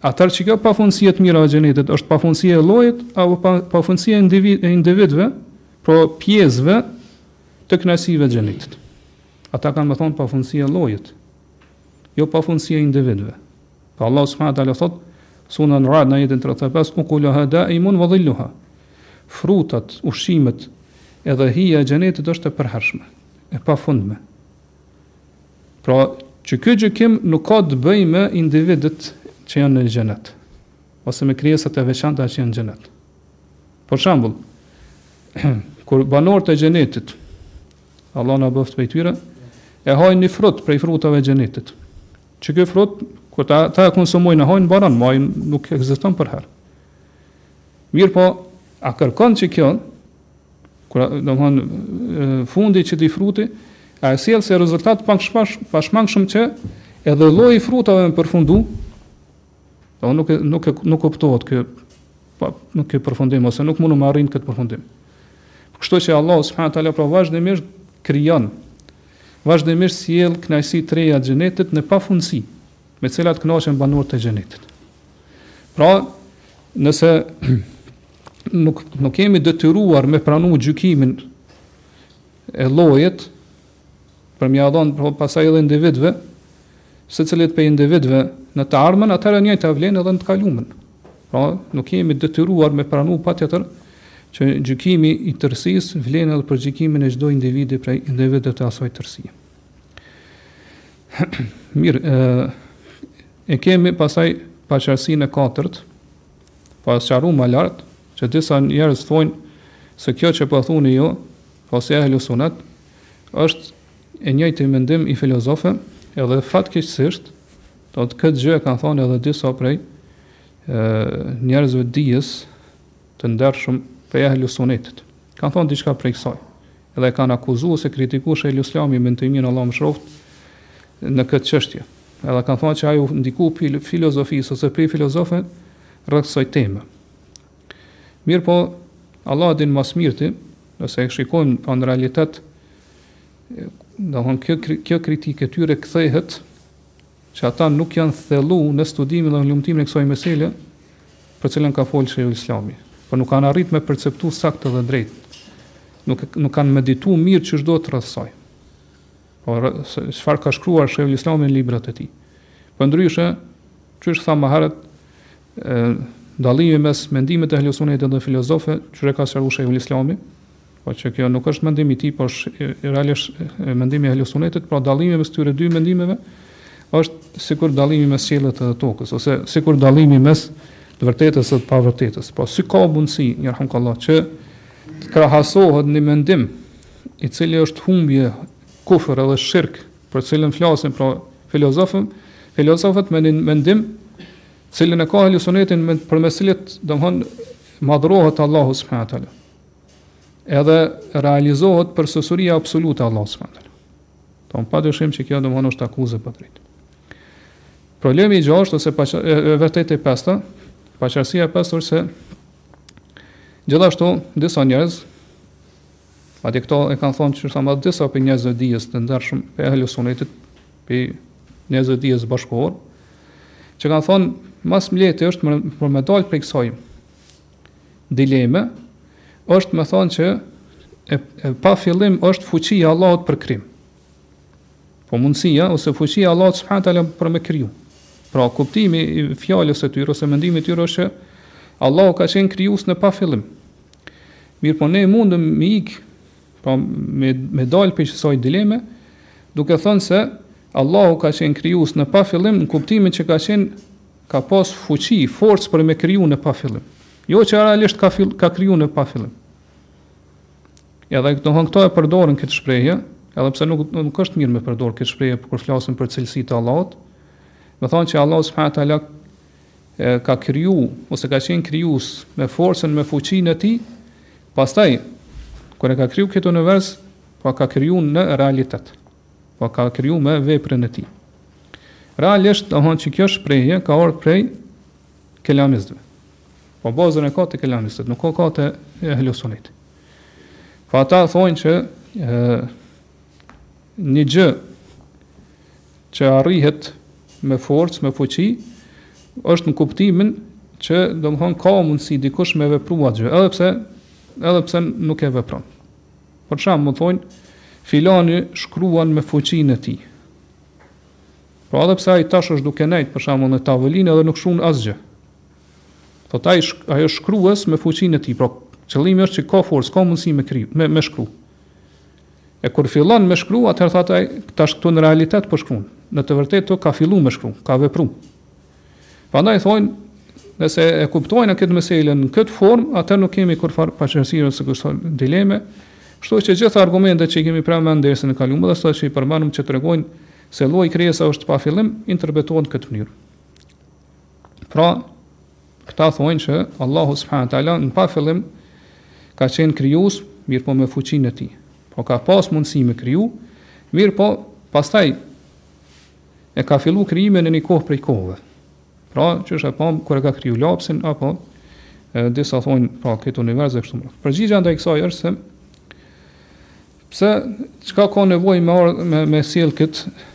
Atëherë kjo pafundësi e të mirave xhenetit është pafundësi e llojit apo pafundësi e individëve, pra pjesëve të kënaqësive të xhenetit. Ata kanë me thonë pafundësi e llojit, jo pafundësi e individëve. Pra Allah subhanahu wa taala thotë Surja er-Rad në ajetin 35, ukuluha daimun ve dhilluha. Frutat, ushqimet, edhe hija e xhenetit është e përhershme, e pafundme. Pra, që ky gjykim nuk ka të bëjë me individët që janë në xhenet, ose me krijesat e veçanta që janë në xhenet. Për shembull, kur banorët e xhenetit, Allah na bëftë prej tyre, e hajnë një frut prej frutave të xhenetit. Që ky frut, kur ta ta konsumojnë e hajnë mbaron, më nuk ekziston përherë. Mirëpo, a kërkon që kjo Kur do me thonë fundi atij fruti, a e sjell si rezultat pak shpash, pashmangshëm që edhe lloji i frutave me përfundu. Jo nuk nuk nuk kuptohet kjo pra, nuk ke përfundim ose nuk mund me arrit n' këtë përfundim. Kështu që Allah subhanahu teala pra vazhdimisht krijon vazhdimisht sjell kënaqësi të reja të xhenetit në pafundësi, me cilat kënaqen banorët e xhenetit. Pra, nëse nuk nuk jemi detyruar me pranu gjykimin e llojit për me ia dhon pra pastaj edhe individëve secilit prej individëve në të ardhmen atëherë e njëjta vlen edhe në të kalumen pra nuk jemi detyruar me pranu patjetër që gjykimi i tërësisë vlen edhe për gjykimin e çdo individi prej individëve të asaj tërësie mirë e, e kemi pastaj paqartësinë e katërt Pa u sqaruar më lart që disa njerëz thonë se kjo që po thoni ju, ose ehlu sunet, është i njëjti mendim i filozofëve, edhe fatkeqësisht, do thotë këtë gjë e kanë thonë edhe disa prej e, njerëzve të dijes të ndershëm prej ehlu sunetit. Kanë thonë diçka prej kësaj. Edhe kanë akuzuar ose kritikuar Sheh Islami ibn Taymiyyah Allahu e mëshiroftë në këtë çështje. Edhe kanë thënë që ai u ndiku prej filozofisë ose prej filozofëve rreth kësaj teme. Mirpo Allahu e din më së mirti, nëse e shikojmë pra në realitet, do thonë kjo kjo kritikë e tyre kthehet që ata nuk janë thellu në studimin dhe në hulumtimin e kësaj mesele për të cilën ka folë Sheikhul Islami, por nuk kanë arrit me perceptu saktë dhe drejt. Nuk nuk kanë medituar mirë qysh duhet rreth saj. Pra, çfarë ka shkruar Shejhul Islami në librat e tij? Përndryshe, qysh thamë më herët, dallimi mes mendimit të Ehlusunetit dhe filozofëve, qysh e ka sqaruar Shejhul Islami, po që kjo nuk është mendim i tij, por është realisht mendimi i Ehlusunetit, pra dallimi mes këtyre dy mendimeve është sikur dallimi mes qiellit dhe tokës ose sikur dallimi mes të vërtetës dhe të pavërtetës. Po si ka mundësi, jerhamukallah, që të krahasohet një mendim i cili është humbje, kufr edhe shirk, për cilën flasin pra filozofët, filozofët me një mendim, cilën e ka ehli suneti me përmes cilit, domethënë, madhrohet Allahu s.w.t. Edhe realizohet përsosuria absolute e Allahut s.w.t. Pra pa dyshim që kjo domethënë është akuzë e padrejtë. Problemi i gjashtë, ose paqa, e, në vërtetë e pesta, paqarësia e pestë është se gjithashtu disa njerëz Madje këto e kanë thonë që edhe disa prej njerëzve të dijes të ndershëm për ehlu sunetit, prej njerëzve të dijes bashkëkohorë, që kanë thonë ma s'lehti është më, për me dalë prej kësaj dileme, është me thonë që e, e pa fillim është fuqia e Allahut për krijim. Po mundësia ose fuqia e Allahut s.w.t. për me kriju. Pra kuptimi i fjalës së tyre ose mendimi i tyre është që Allahu ka qenë krijues në pa fillim. Mirëpo ne mundemi me ik, pra me, me dalë prej kësaj dileme, duke thënë se Allahu ka qenë krijues në pa fillim në kuptimin që ka qenë ka pas fuqi, forcë për me kriju në pa fillim. Jo që realisht ka, fil, ka kriju në pa fillim. Edhe domethënë këto e përdorin këtë shprehje, edhe pse nuk, nuk është mirë me përdorë këtë shprehje kur flasim për cilësitë e Allahut, me thonë që Allahu s.w.t. e ka kriju ose ka qenë krijues me forcën me fuqinë e tij pastaj kur e ka kriju këtë univers po ka kriju në realitet po ka kriju me veprën e tij realisht domethënë që kjo shprehje ka ardhur prej kelamistëve po bazën e ka te kelamistët nuk e ka te ehlu suneti po ata thonë që e, një gjë që arrihet me forcë, me fuqi, është në kuptimin që domethënë ka mundësi dikush me vepru atë gjë, edhe pse, edhe pse nuk e vepron. Për shembull thonë, filani shkruan me fuqinë e tij. Pra edhe pse ai tash është duke nejtë, për shembull në tavolinë edhe nuk shkrun asgjë. Thotë, ai sh, ai o shkrues me fuqinë e tij, pra qëllimi është që ka forcë, ka mundësi me, kri, me, me shkru. E kur fillon me shkru, atëherë thotë ai, tash këtu në realitet po shkruan. Në të vërtetë ta ka filluar me shkru, ka vepru. Prandaj thonë, nëse e kuptojmë këtë mesele në këtë formë, atëherë nuk kemi kurrfarë paqartësie ose kështu dileme. Kështu që gjithë argumentet që i kemi përmend dersin e kaluar, edhe sot që i përmendëm që tregojnë se lloji i krijesave është pa fillim, interpretohen në këtë mënyrë. Pra, Këta thonë që Allahu subhanahu wa taala në pafillim ka qenë krijues, mirëpo me fuqinë e tij. Po ka pas mundësi me kriju, mirëpo pastaj e ka filluar krijimin në një kohë prej kohëve. Pra, që është e pam kur e ka kriju lapsin apo e, disa thonë pra këtë univers e kështu me radhë. Përgjigja ndaj kësaj është se pse çka ka nevojë me me, me sjell këtë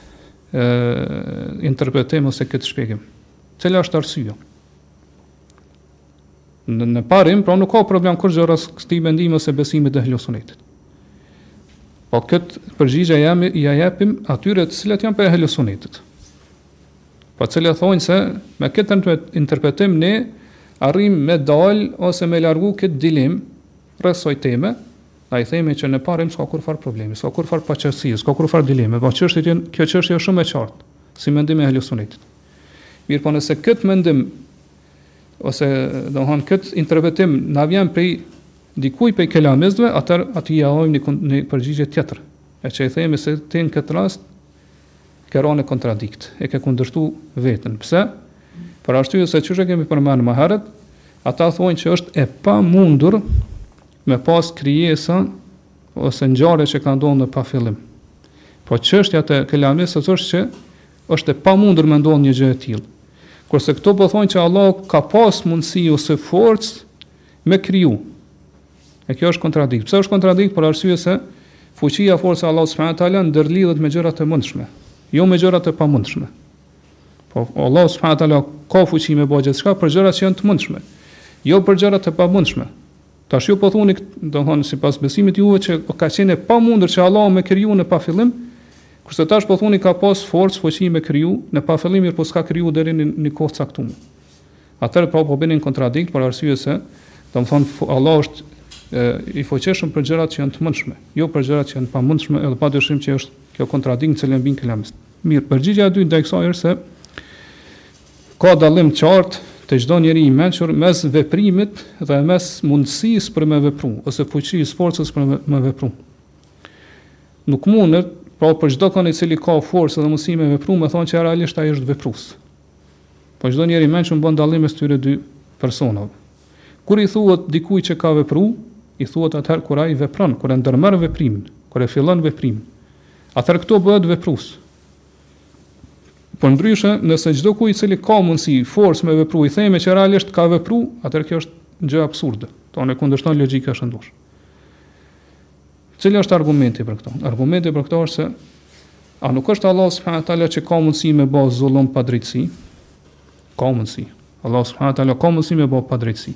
interpretim ose këtë shpjegim. Cila është arsyeja? Në, në parim, pra nuk ka problem kurrgjë rreth këtij mendimi ose besimit të ehlu sunetit. Po këtë përgjigje ja japim atyre të cilët janë prej ehlu sunetit. Po të cilët thonë se me këtë interpretim ne arrijmë me dal ose me largu këtë dilemë rreth kësaj teme, e i themi që në parim s'ka kurrfarë problemi, s'ka kurrfarë paqartësie, s'ka kurrfarë dileme, po qështje, kjo qështje është shumë e qartë, si mendim i ehlu sunetit. Mirpo nëse kët mendim ose domthon kët interpretim na vjen prej dikuj prej kelamistëve, atëherë atij ia japim një, një përgjigje tjetër. E që i themi se ti në këtë rast ke ra në kontradikt, e ke kundërshtu vetën. Pse? Për arsye se qysh e kemi përmend më herët, ata thonë që është e pa mundur me pas krijesa ose ngjarje që kanë ndodhur në pafillim. Po çështja te kelamistët është që është e pamundur me ndodhur një gjë e tillë. Kurse këta po thonë që Allahu ka pas mundësi ose forcë me kriju. E kjo është kontradikt. Pse është kontradikt? Për arsye se fuqia forca e Allahut subhanahu teala ndërlidhet me gjëra të mundshme, jo me gjëra të pamundshme. Po Allahu subhanahu teala ka fuqi me bë gjithçka për gjëra që janë të mundshme, jo për gjëra të pamundshme. Tash ju po thoni, domthonë sipas besimit juve që ka qenë e pamundur që Allahu me kriju në pafillim, kurse tash po thoni ka pas forcë, fuqi me kriju në pafillim, mirëpo s'ka kriju deri në një kohë të caktuar. Atëherë pra po bini në kontradikt për arsye se domthonë Allahu është i fuqishëm për gjërat që janë të mundshme, jo për gjërat që janë të pamundshme, edhe pa dyshim që është kjo kontradikt në cilën bin kelamistët. Mirë, përgjigja e dytë ndaj kësaj është se Ka dallim të qartë te çdo njeri i mençur mes veprimit dhe mes mundësisë për me vepru, ose fuqisë, forcës për me vepru. Nuk mundet, pra për çdokënd i cili ka forcë dhe mundësi me vepru, me thënë që realisht ai është veprus. Po çdo njeri i mençur bën dallim mes këtyre dy personave. Kur i thuhet dikujt që ka vepru, i thuhet atëherë kur ai vepron, kur e ndërmerr veprimin, kur e fillon veprimin. Atëherë i thuhet veprus. Përndryshe, nëse çdokush i cili ka mundësi, forcë me vepru, i themi që realisht ka vepru, atëherë kjo është gjë absurde, do të thonë e kundërshton logjika e shëndoshë. Cili është argumenti për këto? Argumenti për këto është se a nuk është Allah subhanahu wa taala që ka mundësi me bë zullum padrejtësi? Ka mundësi. Allah subhanahu wa taala ka mundësi me bë padrejtësi.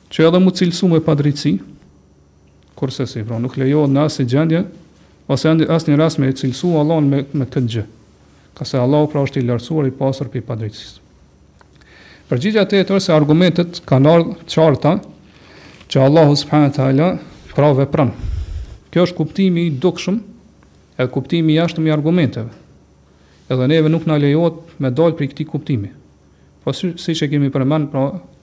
Që edhe mu cilësu me padrejtësi, kurrsesi, pra nuk lejohet në asnjë gjendje ose në asnjë rast me e cilësu Allahun me me këtë gjë. Ka se Allahu pra është i lartësuar i pastër prej padrejtësisë. Përgjigja tjetër është se argumentet kanë ardhur të qarta që Allahu subhanahu wa taala pra vepron. Ky është kuptimi i dukshëm e kuptimi i jashtëm i argumenteve. Edhe neve nuk na lejohet me dalë prej këtij kuptimi. Po si, siç kemi përmend, pra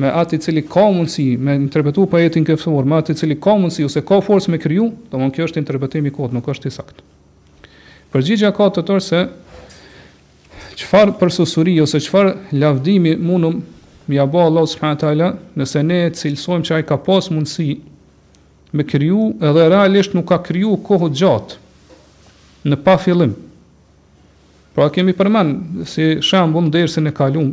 me atë i cili ka mundësi me interpretu po ajetin ky fëmor, me atë i cili ka mundësi ose ka forcë me kriju, domthonë kjo është interpretim i kotë, nuk është i saktë. Përgjigja e katërt është se çfarë përsosurie ose çfarë lavdimi mundum me ja bë Allahut subhanahu teala, nëse ne e cilësojmë që ai ka pas mundësi me kriju edhe realisht nuk ka kriju kohë gjatë në pa fillim. Pra kemi përmend si shembull në dersin e kaluar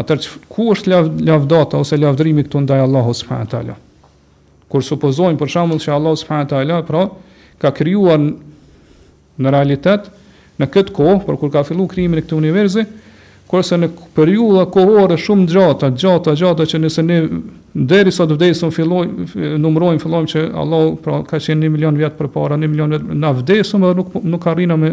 Atër që, ku është lav, lavdata ose lavdërimi këtu ndaj Allahu subhanahu taala? Kur supozojmë për shembull se Allahu subhanahu taala pra ka krijuar në realitet në këtë kohë, por kur ka filluar krijimi i këtij universi, kurse në periudha kohore shumë gjata, gjata, gjata që nëse ne derisa të vdesim fillojmë numërojmë fillojmë që Allahu pra ka qenë 1 milion vjet përpara, 1 milion vjet na vdesëm dhe nuk nuk arrijmë me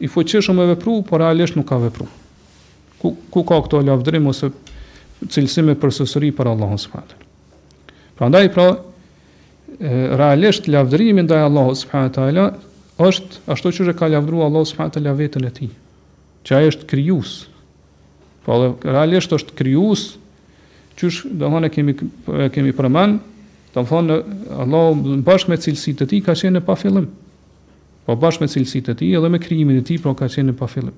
I fuqishëm me vepru, por realisht nuk ka vepru. Ku, ku ka këtu lavdrim ose cilësim me përsosuri për Allahun subhanahu taala. Prandaj pra realisht lavdërimi ndaj Allahut subhanahu taala është ashtu siç e ka lavdëruar Allahu subhanahu taala veten e tij, që ai është krijues. Po pra, realisht është krijues, qysh domthonë kemi kemi përmend, domthonë Allahu bashkë me cilësitë e tij ka qenë në pa fillim. Po bashkë me cilësitë e tij edhe me krijimin e tij, pra ka qenë në pa fillim.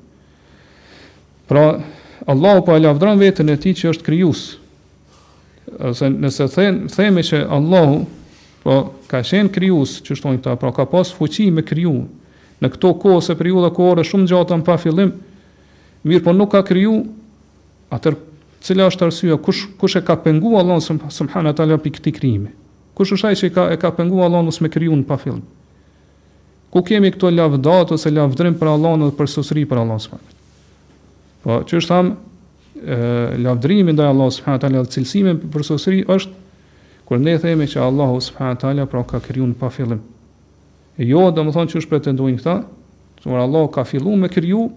Pra Allahu po e lavdron veten e tij që është krijues. Ose nëse them themi që Allahu po ka qenë krijues, qysh thojnë këta, pra ka pas fuqi me kriju. Në këto kohë ose periudha kohore shumë gjata pa fillim, mirëpo nuk ka kriju, atër cila është arsyeja kush kush e ka penguar Allahun subhanahu wa taala prej këtij krijimi? Kush është ai që ka e ka penguar Allahun ose me kriju në pa fillim? Ku kemi këto lavdata ose lavdrim për Allahun dhe përsosuri për Allahun subhanahu Po, qysh thamë, lavdrimi ndaj Allahut subhanahu taala dhe cilësimi përsosuri është kur ne themi që Allahu subhanahu taala pra ka krijuar pa fillim. E jo, domethënë qysh pretendojnë këta, se Allahu ka filluar me kriju,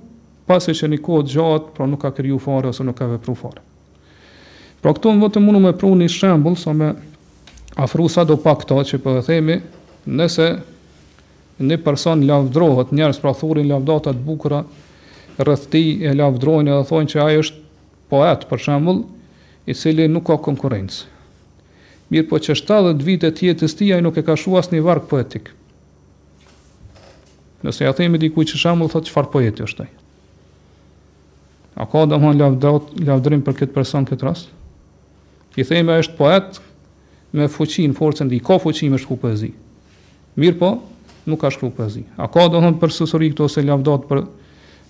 pasi që një kohë të gjatë, pra nuk ka kriju fare ose nuk ka vepruar fare. Pra këtu do të mundohem me pru një shembull sa me afru sa do pak këta që po e themi, nëse një person lavdrohet, njerëz pra thurin lavdata të bukura rreth tij e lavdrojnë edhe thonë që ai është poet për shembull, i cili nuk ka konkurrencë. Mirëpo që 70 vite të jetës tij, ai nuk e ka shkru asnjë varg poetik. Nëse ia themi dikujt për shembull, thotë çfarë poeti është ai. A ka domethënë lavdata, lavdërim për këtë person këtë rast? I themi ai është poet me fuqin, forcën e tij, ka fuqi me shkru poezi. Mirëpo, nuk ka shkru poezi. A ka domethënë përsosuri këtu ose lavdata për,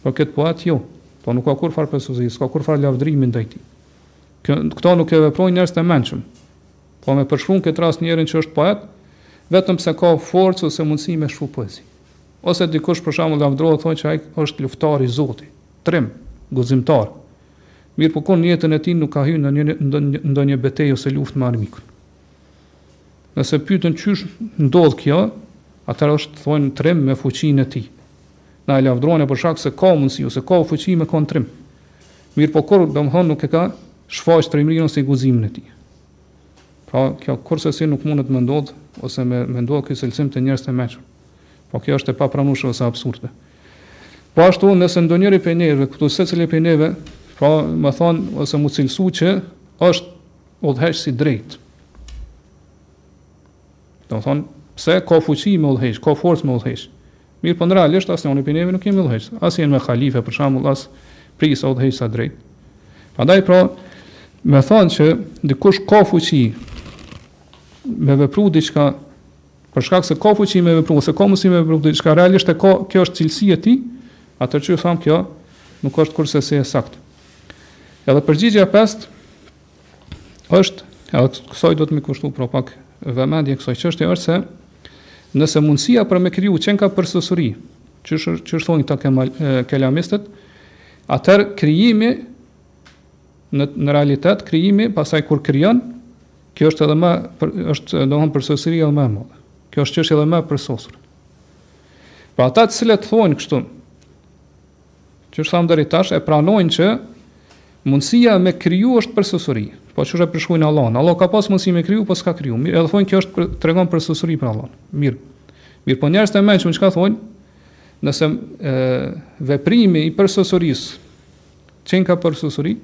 për këtë poet? Jo. Po nuk ka kurrfarë përsosuri, s'ka kurrfarë lavdërimi ndaj tij. Këto nuk e veprojnë njerëz të mençëm. Po me përshkru këtë rast njerinë që është poet, vetëm se ka forcë ose mundësi me shkru poezi. Ose dikush për shembull lavdërohet thonë që ai është luftëtar i zoti, trim, guximtar. Mirëpo kurrë në jetën e tij nuk ka hyrë në një në ndonjë betejë ose luftë me armikun. Nëse pyetën qysh ndodh kjo, atëherë thonë trim me fuqinë e tij. Na e lavdërojmë për shkak se ka mundësi ose ka fuqi me kon trim. Mirëpo kurrë domthon nuk e ka shfaq trimërinë ose guximin e tij. Pra, kjo kurrsesi nuk mundet me ndodhë, ose me, me ndodhë ky cilësim te njerëz të mençëm. Po kjo është e papranueshme ose absurde. Po ashtu nëse ndonjëri prej neve, këtu secili prej neve, pra me thonë ose mu cilësu që është udhëheqës i drejtë. Domethonë, pse ka fuqi me udhëheq, ka forcë me udhëheq. Mirëpo realisht asnjëri prej neve nuk kemi udhëheq. As jemi halife për shembull, as prijësa, udhëheqësa të drejtë. Prandaj pra, me thonë që dikush ka fuqi me vepru diçka Për shkak se ka fuqi me vepru ose ka mundësi me vepru diçka, realisht e ka, kjo është cilësi e tij, atëherë qysh thamë kjo nuk është kurrsesi e saktë. Edhe përgjigjja e pestë është, edhe kësaj duhet me i kushtu pra pak vëmendje kësaj çështje është se nëse mundësia për me kriju qenka përsosuri, qysh qysh thonë këta kelamistët, atëherë krijimi Në në realitet krijimi pastaj kur krijon, kjo është edhe më është domethon përsosuri edhe më e madhe. Kjo është çështje edhe më e përsosur. Pra ata të cilët thonë kështu, qysh thamë deri tash, e pranojnë që mundësia me kriju është përsosuri. Po qysh e përshkruajnë Allahun. Allah ka pas mundësi me kriju, po s'ka kriju. Mirë, edhe thonë kjo është për, tregon përsosuri për Allahun. Mirë. Mirë, po njerëzit e mençëm çka thonë? Nëse ë veprimi i përsosurisë qenka përsosuri,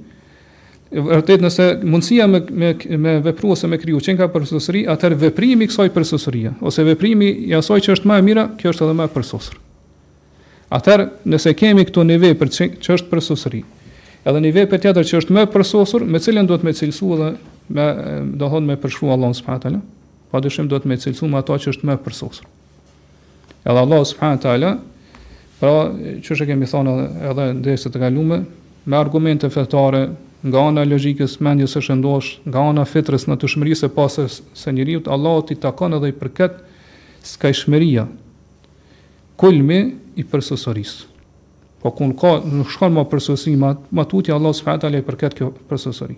e vërtet nëse mundësia me, me, me vepru ose me kriju qenka përsosuri, atëherë veprimi i kësaj përsosurie, ose veprimi i asaj që është ma e mira, kjo është edhe ma e përsosur. Atëherë nëse kemi këtu një vepër që, që është përsosuri, edhe një vepër tjetër që është më e përsosur, me cilën duhet me cilësu edhe me, do thonë me përshkru Allahun subhanahu teala, padyshim duhet me cilësu me atë që është më e përsosur. Edhe Allahu subhanahu wa taala, pra qysh kemi thënë edhe në derse të kaluara, me argumente fetare, nga ana e logjikës, mendjes së shëndoshë, nga ana e fitrës, natyrshmërisë së pastër së njeriut, Allahut i takon edhe i përket skajshmëria. Kulmi i përsosurisë. Po kurrkah nuk shkon më përsosuri, më tutje Allahut subhanahu wa taala i përket kjo përsosuri.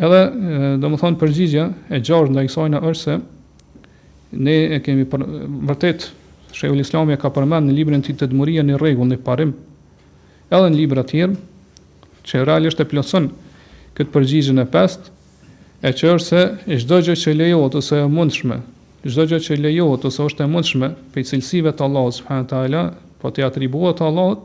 Edhe, domethonë, përgjigja e gjatë ndaj kësajna është se ne e kemi për, vërtet, Shejhul Islami e ka përmend në librin e tij Tedmurija një rregull, një parim, edhe në libra tjerë, që realisht e plotëson këtë përgjigjën e pestë, e që është se çdo gjë që lejohet ose është e mundshme, çdo gjë që lejohet ose është e mundshme, prej cilësive të Allahut, subhanahu teala, po t'i atribuohet Allahut,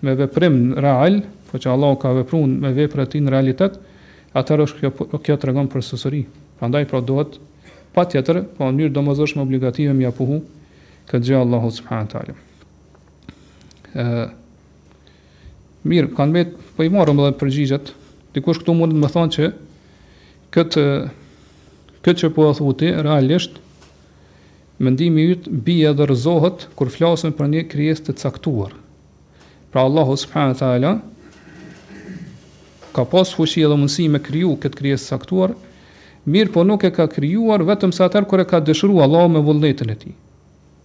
me veprim real, po që Allahu ka vepruar me veprat e tij në realitet, atëherë është kjo po kjo tregon përsosuri. Prandaj pra duhet patjetër, po në mënyrë të domosdoshme obligative me ia pohu këtë gjë Allahut subhanahu teala. Ë Mirë, kanë mbet, po i marrëm edhe përgjigjet. Dikush këtu mund të më thonë që këtë këtë që po e thua ti realisht Mendimi yt bie dhe rrëzohet kur flasim për një krijesë të caktuar. Pra Allahu subhanahu wa taala ka pas fuqi dhe mundësi me kriju këtë krijesë të caktuar, mirë po nuk e ka krijuar vetëm se atëherë kur e ka dëshiruar Allahu me vullnetin e tij.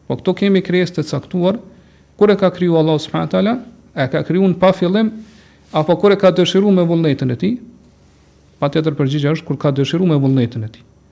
Po këtu kemi krijesë të caktuar, kur e ka kriju Allahu subhanahu wa taala, e ka kriju në pafillim apo kur e ka dëshiruar me vullnetin e tij? Patjetër përgjigja është kur ka dëshiruar me vullnetin e tij.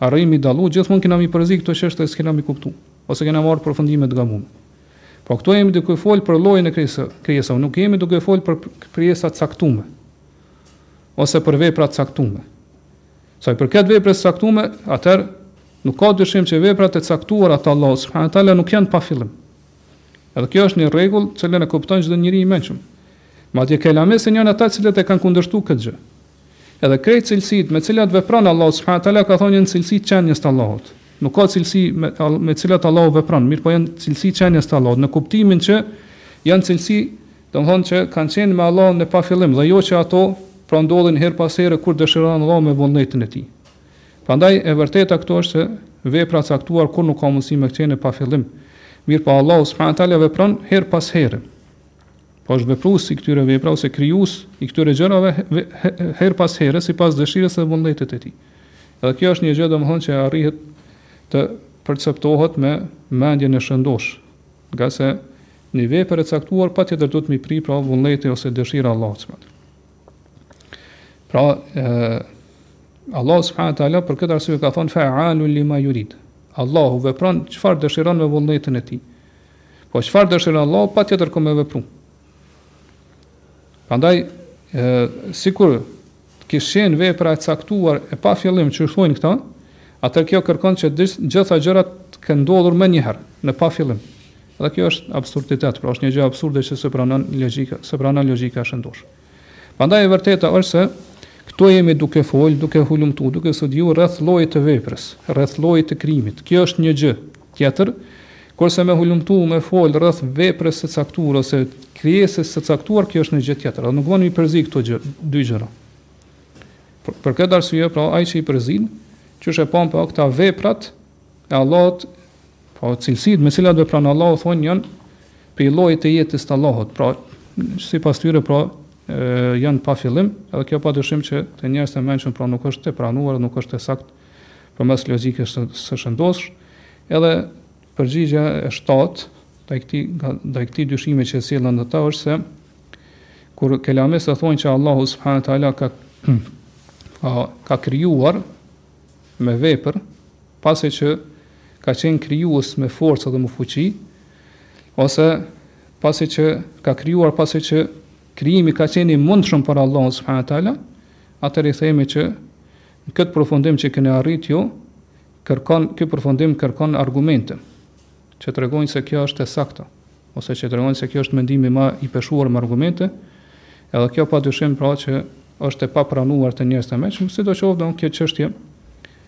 Arrijmë mi dallu, gjithmonë kena mi përzi këto çështje dhe s'kena mi kuptu, ose kena marrë përfundime të gabum. Po këtu jemi duke folë për llojin e krijesa, krijesave, nuk jemi duke folë për krijesa të caktume, ose për vepra të caktume. Sa i përket veprës së caktume, atëherë nuk ka dyshim që veprat e caktuara të Allahut subhanahu wa taala nuk janë pa fillim. Edhe kjo është një rregull që e kupton çdo njeri i mençëm. Madje kelamesin janë ata që e kanë kundërshtuar këtë gjë. Edhe krejt cilësitë me të cilat vepron Allahu subhanahu wa taala këta thonë janë cilësi të qenies të Allahut. Nuk ka cilësi me me të cilat Allahu vepron, mirëpo janë cilësi të qenies të Allahut, në kuptimin që janë cilësi, domthonë që kanë qenë me Allahun në pafillim dhe jo që ato pra ndodhin herë pas here kur dëshiron Allahu me vullnetin e tij. Prandaj e vërteta këtu është se vepra e caktuar kurrë nuk ka mundësi me qenë pa fillim. Mirëpo Allahu subhanahu wa taala vepron herë pas here. Po është veprues i këtyre vepra ose krijues i këtyre gjërave herë pas here sipas dëshirës dhe vullnetit të tij. Edhe kjo është një gjë domethënë që arrihet të perceptohet me mendjen e shëndoshë, ngase një vepër e caktuar patjetër duhet mi pri pra vullneti ose dëshira e Allahut subhanahu. Pra ë, Allah subhanahu taala për këtë arsye ka thënë fa'alu lima yurid. Allahu vepron çfarë dëshiron me vullnetin e tij. Po çfarë dëshiron Allahu patjetër ka me vepru. Prandaj ë sikur të kish qenë vepra e caktuar e pa fillim që thonë këta, atëherë kjo kërkon që gjitha gjërat të kenë ndodhur me njëherë, në pa fillim. Dhe kjo është absurditet, pra është një gjë absurde që s'e pranon logjika, s'e pranon logjika e shëndoshë. Prandaj e vërteta është se këtu jemi duke folë, duke hulumtu, duke studiu rreth llojit të veprës, rreth llojit të krijimit. Kjo është një gjë tjetër. Kurse me hulumtu, me folë rreth veprës së caktuar ose krijesës së caktuar, kjo është një gjë tjetër. Dhe nuk duan mi përzi këto gjë, dy gjëra. Për, për këtë arsye, pra ai që i përzin, qysh e pamë pra këta veprat e Allahut Pra cilësitë me cilat vepron Allahu thonë janë prej llojit të jetës të Allahut. Pra sipas tyre pra janë pa fillim, edhe kjo pa dyshim që te njerëzit e mençëm pra nuk është e pranuar, nuk është e saktë përmes logjikës së, së shëndoshë. Edhe përgjigja e shtatë ndaj këtij ndaj këtij dyshimi që sjellin ata është se kur kelamistët thonë që Allahu subhanahu teala ka ka krijuar me vepër pasi që ka qenë krijues me forcë dhe me fuqi, ose pasi që ka krijuar pasi që krijimi ka qenë i mundshëm për Allahun subhanahu wa taala, atëherë i themi që në këtë përfundim që keni arrit ju, kërkon ky përfundim kërkon argumente që tregojnë se kjo është e saktë ose që tregojnë se kjo është mendimi më i peshuar me argumente, edhe kjo padyshim pra që është e papranuar te njerëzit e mençëm, sidoqoftë don kjo çështje